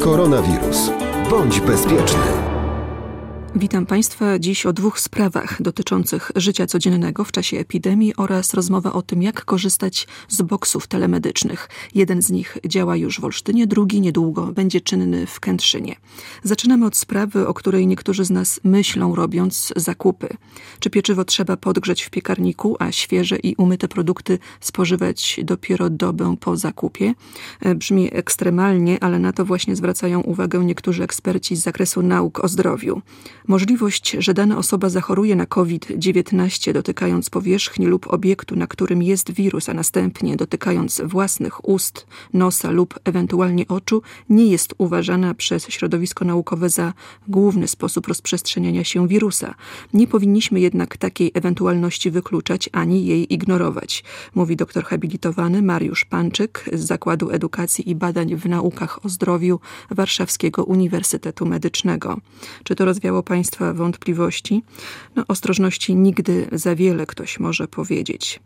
Koronawirus. Bądź bezpieczny. Witam Państwa dziś o dwóch sprawach dotyczących życia codziennego w czasie epidemii oraz rozmowa o tym, jak korzystać z boksów telemedycznych. Jeden z nich działa już w Olsztynie, drugi niedługo będzie czynny w Kętrzynie. Zaczynamy od sprawy, o której niektórzy z nas myślą, robiąc zakupy. Czy pieczywo trzeba podgrzać w piekarniku, a świeże i umyte produkty spożywać dopiero dobę po zakupie? E, brzmi ekstremalnie, ale na to właśnie zwracają uwagę niektórzy eksperci z zakresu nauk o zdrowiu. Możliwość, że dana osoba zachoruje na COVID-19 dotykając powierzchni lub obiektu, na którym jest wirus, a następnie dotykając własnych ust, nosa lub ewentualnie oczu, nie jest uważana przez środowisko naukowe za główny sposób rozprzestrzeniania się wirusa. Nie powinniśmy jednak takiej ewentualności wykluczać ani jej ignorować, mówi doktor habilitowany Mariusz Panczyk z Zakładu Edukacji i Badań w Naukach o Zdrowiu Warszawskiego Uniwersytetu Medycznego. Czy to rozwiało wątpliwości? No, ostrożności nigdy za wiele ktoś może powiedzieć.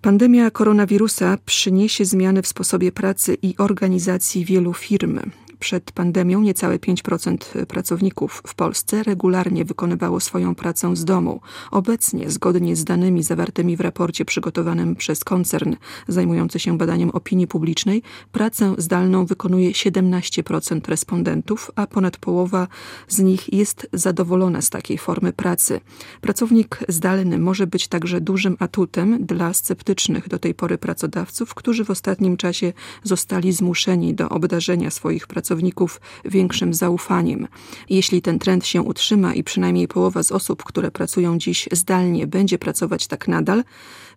Pandemia koronawirusa przyniesie zmiany w sposobie pracy i organizacji wielu firm przed pandemią niecałe 5% pracowników w Polsce regularnie wykonywało swoją pracę z domu. Obecnie, zgodnie z danymi zawartymi w raporcie przygotowanym przez koncern zajmujący się badaniem opinii publicznej, pracę zdalną wykonuje 17% respondentów, a ponad połowa z nich jest zadowolona z takiej formy pracy. Pracownik zdalny może być także dużym atutem dla sceptycznych do tej pory pracodawców, którzy w ostatnim czasie zostali zmuszeni do obdarzenia swoich pracowników pracowników większym zaufaniem. Jeśli ten trend się utrzyma i przynajmniej połowa z osób, które pracują dziś zdalnie, będzie pracować tak nadal,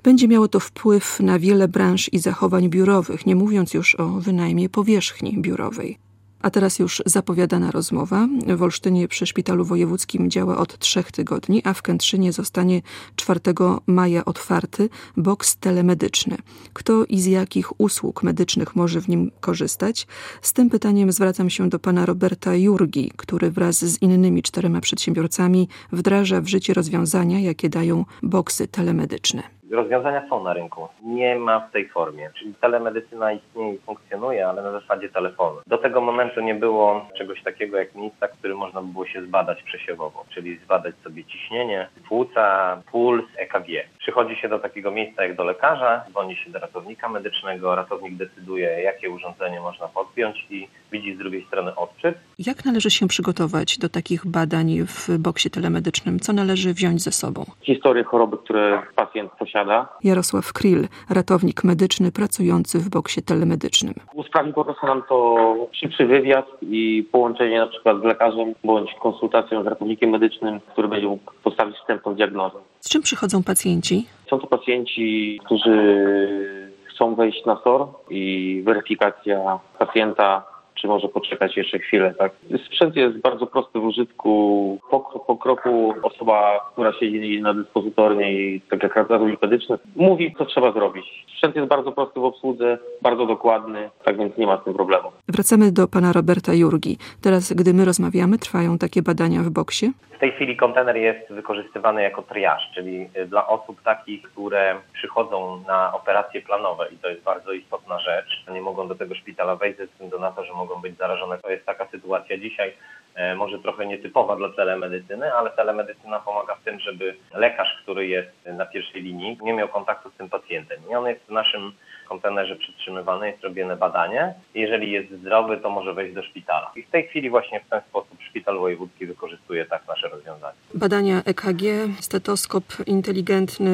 będzie miało to wpływ na wiele branż i zachowań biurowych, nie mówiąc już o wynajmie powierzchni biurowej. A teraz już zapowiadana rozmowa. W Olsztynie przy Szpitalu Wojewódzkim działa od trzech tygodni, a w Kętrzynie zostanie 4 maja otwarty boks telemedyczny. Kto i z jakich usług medycznych może w nim korzystać? Z tym pytaniem zwracam się do pana Roberta Jurgi, który wraz z innymi czterema przedsiębiorcami wdraża w życie rozwiązania, jakie dają boksy telemedyczne. Rozwiązania są na rynku. Nie ma w tej formie. Czyli telemedycyna istnieje i funkcjonuje, ale na zasadzie telefonu. Do tego momentu nie było czegoś takiego jak miejsca, w którym można było się zbadać przesiewowo, czyli zbadać sobie ciśnienie, płuca, puls, EKG. Przychodzi się do takiego miejsca jak do lekarza, dzwoni się do ratownika medycznego, ratownik decyduje, jakie urządzenie można podpiąć i widzi z drugiej strony odczyt. Jak należy się przygotować do takich badań w boksie telemedycznym? Co należy wziąć ze sobą? Historię choroby, które pacjent posiada Jarosław Krill, ratownik medyczny pracujący w boksie telemedycznym. Usprawni po prostu nam to szybszy wywiad i połączenie na przykład z lekarzem bądź konsultacją z ratownikiem medycznym, który będzie mógł postawić wstępną diagnozę. Z czym przychodzą pacjenci? Są to pacjenci, którzy chcą wejść na SOR i weryfikacja pacjenta czy może poczekać jeszcze chwilę, tak? Sprzęt jest bardzo prosty w użytku. Po, po kroku osoba, która siedzi na dyspozytornie i tak jak ratownik medyczny, mówi, co trzeba zrobić. Sprzęt jest bardzo prosty w obsłudze, bardzo dokładny, tak więc nie ma z tym problemu. Wracamy do pana Roberta Jurgi. Teraz, gdy my rozmawiamy, trwają takie badania w boksie? W tej chwili kontener jest wykorzystywany jako triaż, czyli dla osób takich, które przychodzą na operacje planowe i to jest bardzo istotna rzecz. Nie mogą do tego szpitala wejść ze względu na to, że mogą być zarażone. To jest taka sytuacja dzisiaj, e, może trochę nietypowa dla telemedycyny, ale telemedycyna pomaga w tym, żeby lekarz, który jest na pierwszej linii, nie miał kontaktu z tym pacjentem. I on jest w naszym kontenerze przytrzymywany, jest robione badanie. Jeżeli jest zdrowy, to może wejść do szpitala. I w tej chwili właśnie w ten sposób Szpital Wojewódzki wykorzystuje tak nasze rozwiązanie. Badania EKG, stetoskop inteligentny,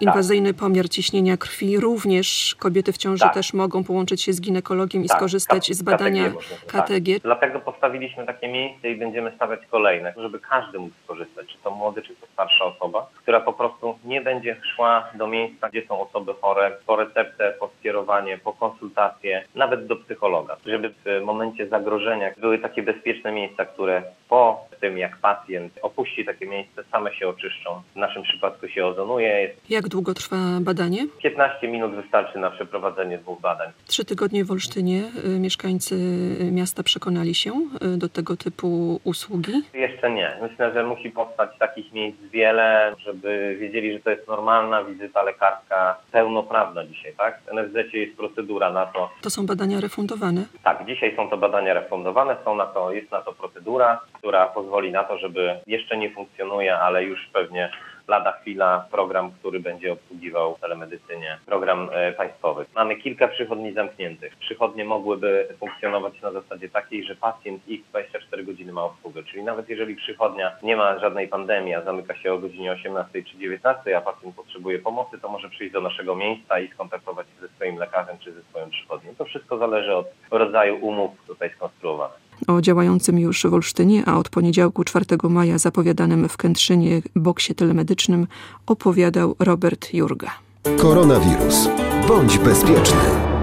inwazyjny tak. pomiar ciśnienia krwi. Również kobiety w ciąży tak. też mogą połączyć się z ginekologiem i tak. skorzystać z badania KTG. KTG. Tak. Dlatego postawiliśmy takie miejsce i będziemy stawiać kolejne, żeby każdy mógł skorzystać, czy to młody, czy to starsza osoba, która po prostu nie będzie szła do miejsca, gdzie są osoby chore, po receptę, po skierowanie, po konsultację, nawet do psychologa, żeby w momencie zagrożenia były takie bezpieczne miejsca, które po tym, jak pacjent opuści takie miejsce, same się oczyszczą. W naszym przypadku się ozonuje. Jak długo trwa badanie? 15 minut wystarczy na przeprowadzenie dwóch badań. Trzy tygodnie w Olsztynie y, mieszkańcy miasta przekonali się y, do tego typu usługi? Jeszcze nie. Myślę, że musi powstać takich miejsc wiele, żeby wiedzieli, że to jest normalna wizyta lekarska, pełnoprawna dzisiaj tak? W NFZ jest procedura na to. To są badania refundowane? Tak, dzisiaj są to badania refundowane, są na to, jest na to procedura, która pozwoli na to, żeby jeszcze nie funkcjonuje, ale już pewnie lada chwila program, który będzie obsługiwał telemedycynie, program e, państwowy. Mamy kilka przychodni zamkniętych. Przychodnie mogłyby funkcjonować na zasadzie takiej, że pacjent ich 24 godziny ma obsługę, czyli nawet jeżeli przychodnia nie ma żadnej pandemii, a zamyka się o godzinie 18 czy 19, a pacjent potrzebuje pomocy, to może przyjść do naszego miejsca i skontaktować się ze swoim lekarzem czy ze swoją przychodnią. To wszystko zależy od rodzaju umów tutaj skonstruowanych o działającym już w Olsztynie, a od poniedziałku 4 maja zapowiadanym w Kętrzynie boksie telemedycznym opowiadał Robert Jurga. Koronawirus. Bądź bezpieczny.